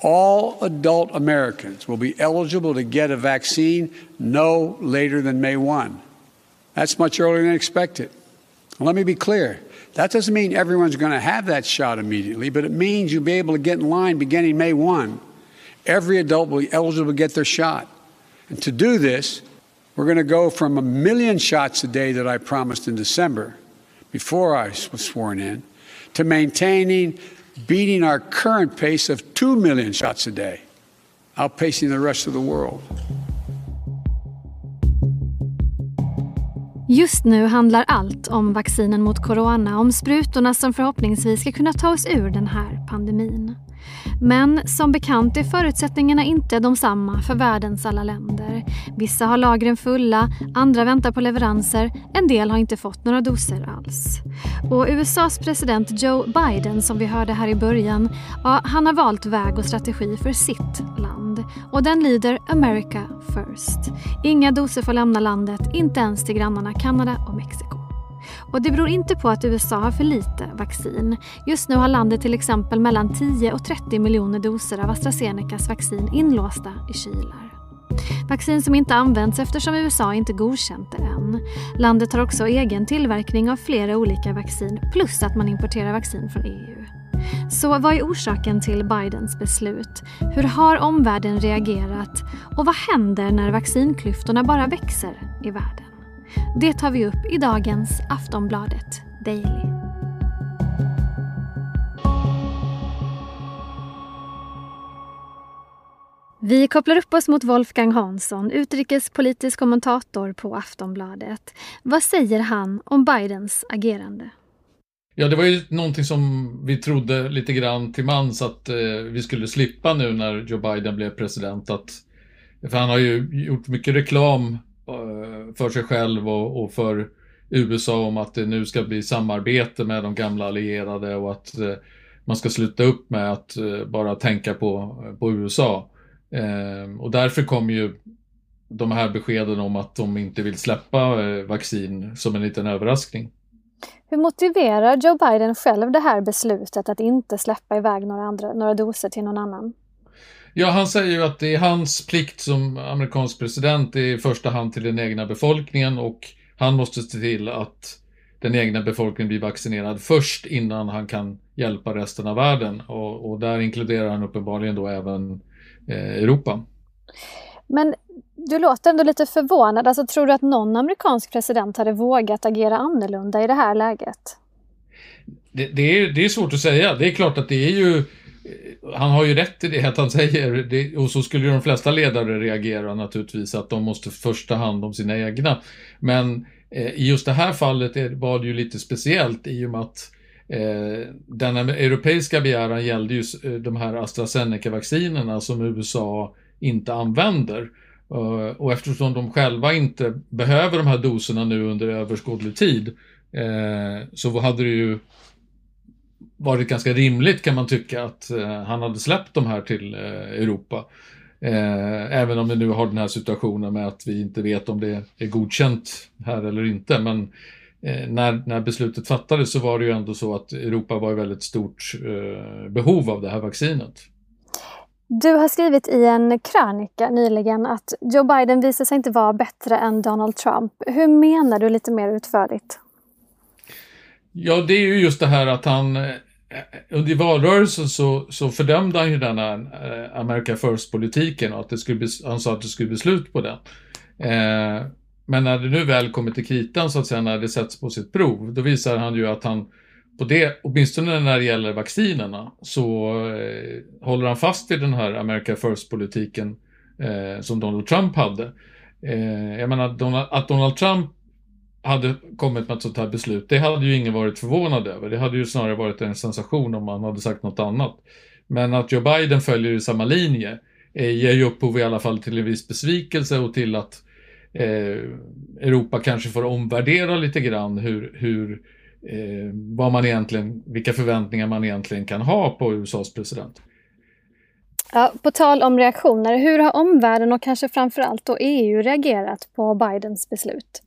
All adult Americans will be eligible to get a vaccine no later than May 1. That's much earlier than expected. let me be clear that doesn't mean everyone's going to have that shot immediately, but it means you'll be able to get in line beginning May 1. Every adult will be eligible to get their shot. And to do this, we're going to go from a million shots a day that I promised in December before I was sworn in to maintaining, beating our current pace of 2 million shots a day, outpacing the rest of the world. Just nu handlar allt om vaccinen mot corona, om sprutorna som förhoppningsvis ska kunna ta oss ur den här pandemin. Men som bekant är förutsättningarna inte de samma för världens alla länder. Vissa har lagren fulla, andra väntar på leveranser, en del har inte fått några doser alls. Och USAs president Joe Biden, som vi hörde här i början, ja, han har valt väg och strategi för sitt land. Och den lyder America first. Inga doser får lämna landet, inte ens till grannarna Kanada och Mexiko. Och det beror inte på att USA har för lite vaccin. Just nu har landet till exempel mellan 10 och 30 miljoner doser av AstraZenecas vaccin inlåsta i kylar. Vaccin som inte används eftersom USA inte godkänt det än. Landet har också egen tillverkning av flera olika vaccin plus att man importerar vaccin från EU. Så vad är orsaken till Bidens beslut? Hur har omvärlden reagerat? Och vad händer när vaccinklyftorna bara växer i världen? Det tar vi upp i dagens Aftonbladet Daily. Vi kopplar upp oss mot Wolfgang Hansson, utrikespolitisk kommentator på Aftonbladet. Vad säger han om Bidens agerande? Ja, det var ju någonting som vi trodde lite grann till mans att eh, vi skulle slippa nu när Joe Biden blev president. Att, för han har ju gjort mycket reklam Eh, för sig själv och, och, för USA om att det nu ska bli samarbete med de gamla allierade och att eh, man ska sluta upp med att eh, bara tänka på, eh, på USA. Eh, och därför kom ju de här beskeden om att de inte vill släppa vaccin som en liten överraskning. Hur motiverar Joe Biden själv det här beslutet att inte släppa iväg några, andra, några doser till någon annan? Ja, han säger ju att det är hans plikt som amerikansk president i första hand till den egna befolkningen och han måste se till att den egna befolkningen blir vaccinerad först innan han kan hjälpa resten av världen. Och, och där inkluderar han uppenbarligen då även eh, Europa. Men du låter ändå lite förvånad. Alltså, tror du att någon amerikansk president hade vågat agera annorlunda i det här läget? Det, det, är, det är svårt att säga. Det är klart att det är ju han har ju rätt i det att han säger, det, och så skulle de flesta ledare reagera naturligtvis, att de måste först ta hand om sina egna. Men eh, i just det här fallet är, var det ju lite speciellt i och med att eh, den europeiska begäran gällde ju eh, de här AstraZeneca-vaccinerna som USA inte använder. Eh, och eftersom de själva inte behöver de här doserna nu under överskådlig tid eh, så hade det ju varit ganska rimligt kan man tycka att eh, han hade släppt de här till eh, Europa. Eh, även om vi nu har den här situationen med att vi inte vet om det är godkänt här eller inte. Men när, när beslutet fattades så var det ju ändå så att Europa var i väldigt stort behov av det här vaccinet. Du har skrivit i en krönika nyligen att Joe Biden visar sig inte vara bättre än Donald Trump. Hur menar du lite mer utförligt? Ja, det är ju just det här att han Eh, eh, under valrörelsen så, så fördömde han ju denna eh, America First-politiken och att det skulle bli, han sa att det skulle bli slut på den. Eh, men när det nu väl kommer till kritan så att säga, när det sätts på sitt prov, då visar han ju att han på det, åtminstone när det gäller vaccinerna, så eh, håller han fast vid den här America First-politiken eh, som Donald Trump hade. Eh, jag menar, Donald, att Donald Trump hade kommit med ett sånt här beslut, det hade ju ingen varit förvånad över. Det hade ju snarare varit en sensation om man hade sagt något annat. Men att Joe Biden följer i samma linje eh, ger ju upphov i alla fall till en viss besvikelse och till att eh, Europa kanske får omvärdera lite grann hur, hur eh, vad man egentligen, vilka förväntningar man egentligen kan ha på USAs president. Ja, på tal om reaktioner, hur har omvärlden och kanske framförallt då EU reagerat på Bidens beslut?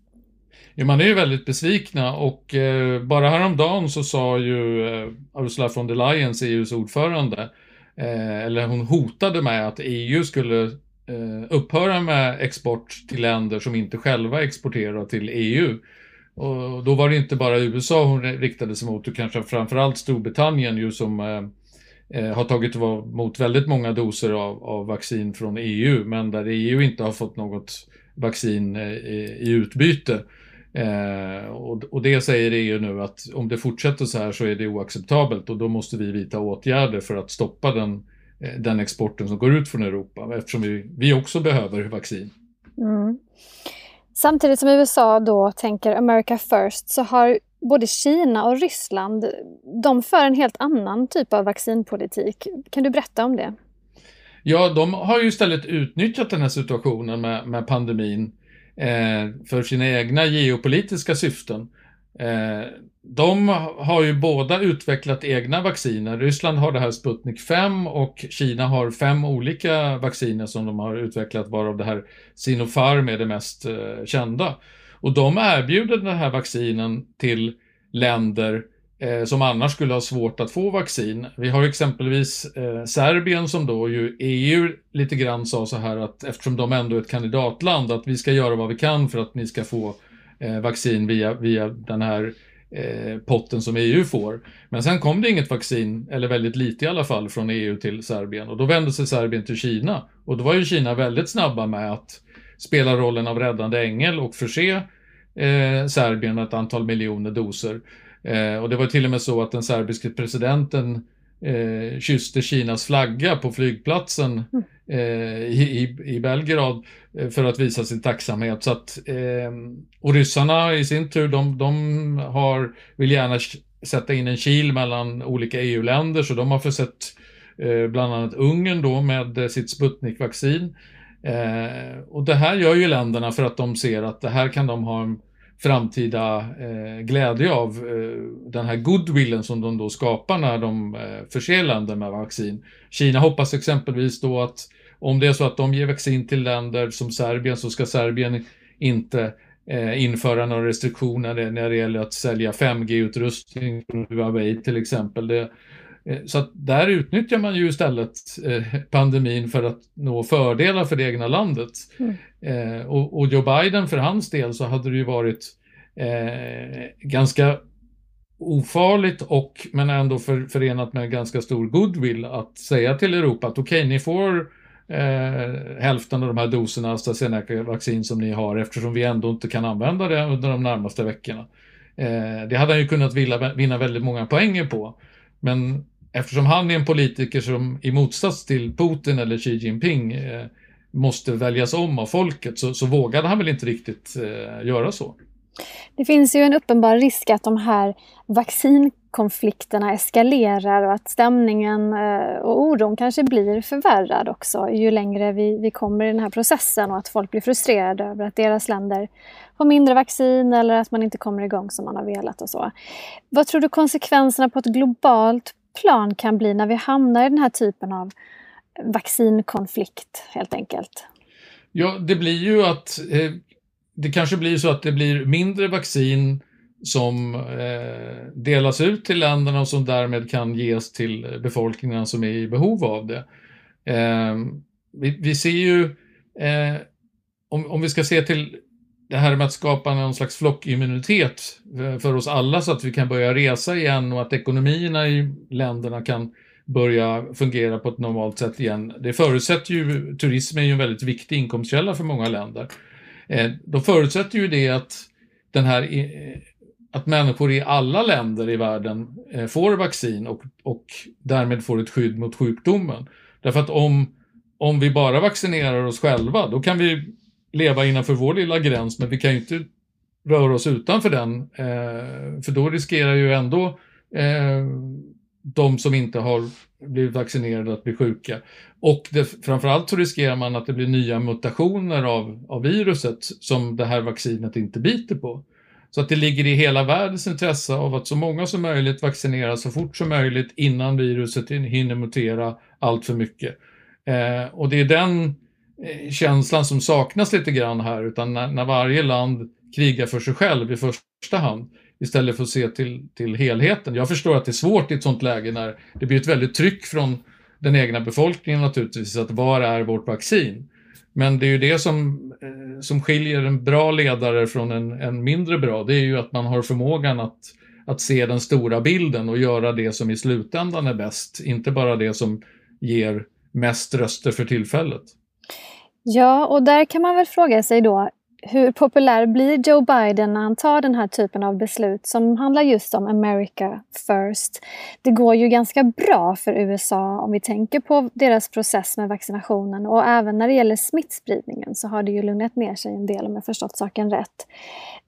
Ja, man är ju väldigt besvikna och eh, bara häromdagen så sa ju eh, Ursula von der Leyen, EUs ordförande, eh, eller hon hotade med att EU skulle eh, upphöra med export till länder som inte själva exporterar till EU. Och då var det inte bara USA hon riktade sig mot, utan kanske framförallt Storbritannien ju som eh, eh har tagit emot väldigt många doser av, av, vaccin från EU, men där EU inte har fått något vaccin eh, i, i utbyte. Eh, och, och, det säger EU nu att om det fortsätter så här så är det oacceptabelt och då måste vi vidta åtgärder för att stoppa den, eh, den exporten som går ut från Europa eftersom vi, vi också behöver vaccin. Mm. Samtidigt som USA då tänker America first så har både Kina och Ryssland, de för en helt annan typ av vaccinpolitik. Kan du berätta om det? Ja, de har ju istället utnyttjat den här situationen med, med pandemin Eh, för sina egna geopolitiska syften. Eh, de har ju båda utvecklat egna vacciner. Ryssland har det här Sputnik 5 och Kina har fem olika vacciner som de har utvecklat varav det här Sinopharm är det mest eh, kända. Och de erbjuder den här vaccinen till länder eh, som annars skulle ha svårt att få vaccin. Vi har exempelvis eh, Serbien som då ju EU lite grann sa så här att eftersom de ändå är ett kandidatland att vi ska göra vad vi kan för att ni ska få eh, vaccin via, via den här eh, potten som EU får. Men sen kom det inget vaccin, eller väldigt lite i alla fall, från EU till Serbien och då vände sig Serbien till Kina. Och då var ju Kina väldigt snabba med att spela rollen av räddande ängel och förse eh, Serbien med ett antal miljoner doser. Eh, och det var till och med så att den serbiske presidenten eh, kysste Kinas flagga på flygplatsen mm. eh, i, i Belgrad eh, för att visa sin tacksamhet. Så att, eh, och ryssarna i sin tur, de, de har, vill gärna sätta in en kil mellan olika EU-länder, så de har försett eh, bland annat Ungern då med sitt Sputnik-vaccin. och det här gör ju länderna för att de ser att det här kan de ha en framtida eh, glädje av eh, den här goodwillen som de då skapar när de eh, förser länder med vaccin. Kina hoppas exempelvis då att om det är så att de ger vaccin till länder som Serbien så ska Serbien inte eh, införa några restriktioner när det gäller att sälja 5G-utrustning från Huawei till exempel. Det, eh, så att där utnyttjar man ju istället eh, pandemin för att nå fördelar för det egna landet. Mm. Eh, och, och, Joe Biden för hans del så hade det ju varit eh, ganska ofarligt och men ändå för, förenat med ganska stor goodwill att säga till Europa att okej, okay, ni får eh, hälften av de här doserna AstraZeneca-vaccin som ni har eftersom vi ändå inte kan använda det under de närmaste veckorna. Eh, det hade han ju kunnat vinna, vinna väldigt många poänger på. Men eftersom han är en politiker som i motsats till Putin eller Xi Jinping eh, måste väljas om av folket så, så vågade han väl inte riktigt eh, göra så. Det finns ju en uppenbar risk att de här vaccinkonflikterna eskalerar och att stämningen eh, och oron kanske blir förvärrad också ju längre vi, vi kommer i den här processen och att folk blir frustrerade över att deras länder får mindre vaccin eller att man inte kommer igång som man har velat och så. Vad tror du konsekvenserna på ett globalt plan kan bli när vi hamnar i den här typen av vaccinkonflikt helt enkelt? Ja, det blir ju att eh, det kanske blir så att det blir mindre vaccin som eh, delas ut till länderna och som därmed kan ges till befolkningen som är i behov av det. Eh, vi, vi, ser ju, eh, om, om vi ska se till det här med att skapa någon slags flockimmunitet eh, för oss alla så att vi kan börja resa igen och att ekonomierna i länderna kan börja fungera på ett normalt sätt igen. Det förutsätter ju, turism är ju en väldigt viktig inkomstkälla för många länder. Eh, då förutsätter ju det att den här eh, att människor i alla länder i världen eh, får vaccin och, och därmed får ett skydd mot sjukdomen. Därför att om, om vi bara vaccinerar oss själva, då kan vi leva innanför vår lilla gräns, men vi kan ju inte röra oss utanför den, för då riskerar ju ändå de som inte har blivit vaccinerade att bli sjuka. Och det, framförallt så riskerar man att det blir nya mutationer av, av viruset som det här vaccinet inte biter på. Så att det ligger i hela världens intresse av att så många som möjligt vaccineras så fort som möjligt innan viruset hinner mutera allt för mycket. Eh, och det är den eh, känslan som saknas lite grann här, utan när, när varje land krigar för sig själv i första hand istället för att se till, till helheten. Jag förstår att det är svårt i ett sånt läge när det blir ett väldigt tryck från den egna befolkningen naturligtvis, att var är vårt vaccin? Men det är ju det som, eh, som skiljer en bra ledare från en, en mindre bra, det är ju att man har förmågan att, att se den stora bilden och göra det som i slutändan är bäst, inte bara det som ger mest röster för tillfället. Ja, och där kan man väl fråga sig då, hur populär blir Joe Biden när han tar den här typen av beslut som handlar just om America first? Det går ju ganska bra för USA om vi tänker på deras process med vaccinationen och även när det gäller smittspridningen så har det ju lugnat ner sig en del om jag förstått saken rätt.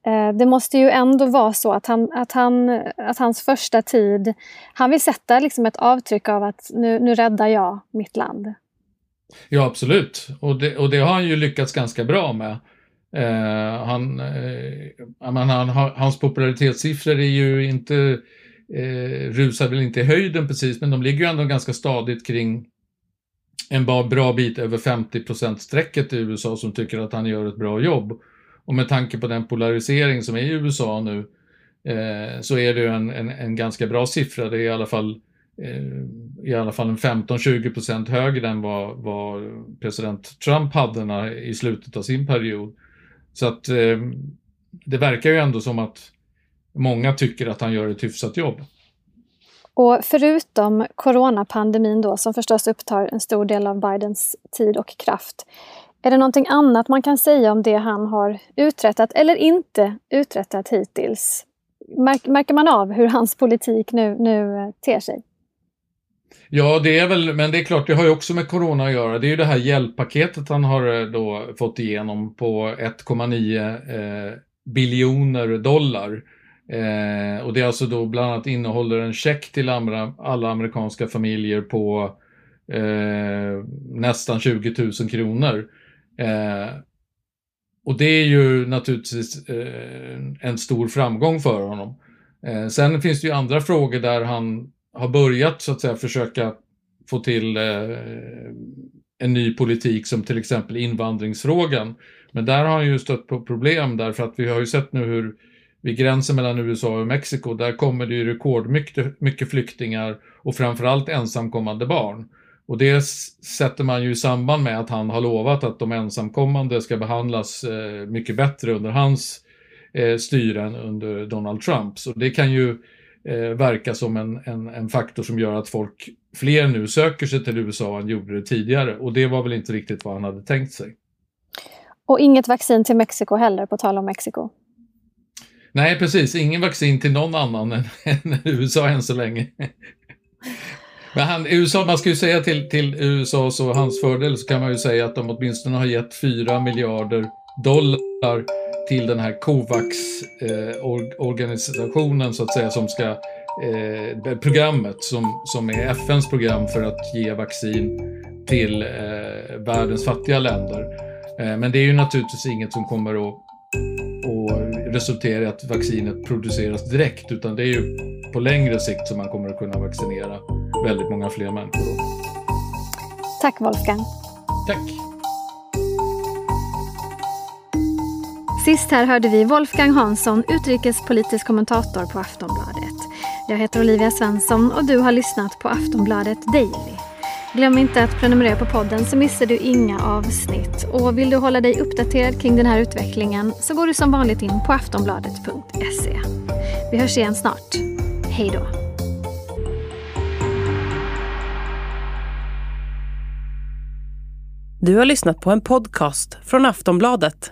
Eh, det måste ju ändå vara så att, han, att, han, att hans första tid, han vill sätta liksom ett avtryck av att nu, nu räddar jag mitt land. Ja, absolut. Och det, och det har han ju lyckats ganska bra med. Eh, han, eh, man, han, hans popularitetssiffror är ju inte, eh, rusar väl inte i höjden precis, men de ligger ju ändå ganska stadigt kring en bra bit över 50 strecket i USA som tycker att han gör ett bra jobb. Och med tanke på den polarisering som är i USA nu eh, så är det en, en, en, ganska bra siffra. Det är i alla fall, eh, i alla fall en 15-20% högre än vad, vad president Trump hade när, i slutet av sin period. Så att eh, det verkar ju ändå som att många tycker att han gör ett hyfsat jobb. Och förutom coronapandemin då, som förstås upptar en stor del av Bidens tid och kraft, är det någonting annat man kan säga om det han har uträttat eller inte uträttat hittills? Märker man av hur hans politik nu, nu eh, ter sig? Ja, det är väl, men det är klart, det har ju också med corona att göra. Det är ju det här hjälppaketet han har eh, då fått igenom på 1,9 eh, biljoner dollar. Eh, och det är alltså då bland annat innehåller en check till alla amerikanska familjer på eh, nästan 20 000 kronor. Eh, och det är ju naturligtvis eh, en stor framgång för honom. Eh, sen finns det ju andra frågor där han har börjat så att säga försöka få till eh, en ny politik som till exempel invandringsfrågan. Men där har han ju stött på problem därför att vi har ju sett nu hur vid gränsen mellan USA och Mexiko, där kommer det ju rekordmycket mycket flyktingar och framförallt ensamkommande barn. Och det sätter man ju i samband med att han har lovat att de ensamkommande ska behandlas eh, mycket bättre under hans eh, styre än under Donald Trumps. Och det kan ju eh, verka som en, en, en, faktor som gör att folk, fler nu söker sig till USA än gjorde det tidigare. Och det var väl inte riktigt vad han hade tänkt sig. Och inget vaccin till Mexiko heller, på tal om Mexiko. Nej, precis. Ingen vaccin till någon annan än, än USA än så länge. Men han, USA, man ska ju säga till, till USA och hans fördel så kan man ju säga att de åtminstone har gett 4 miljarder dollar till den här COVAX-organisationen eh, så att säga som ska eh, programmet som, som är FNs program för att ge vaccin till eh, världens fattiga länder. Eh, men det är ju naturligtvis inget som kommer att, att resultera i att vaccinet produceras direkt utan det är ju på längre sikt som man kommer att kunna vaccinera väldigt många fler människor. Då. Tack Wolfgang. Tack. Sist här hörde vi Wolfgang Hansson, utrikespolitisk kommentator på Aftonbladet. Jag heter Olivia Svensson och du har lyssnat på Aftonbladet Daily. Glöm inte att prenumerera på podden så missar du inga avsnitt. Och vill du hålla dig uppdaterad kring den här utvecklingen så går du som vanligt in på aftonbladet.se. Vi hörs igen snart. Hej då! Du har lyssnat på en podcast från Aftonbladet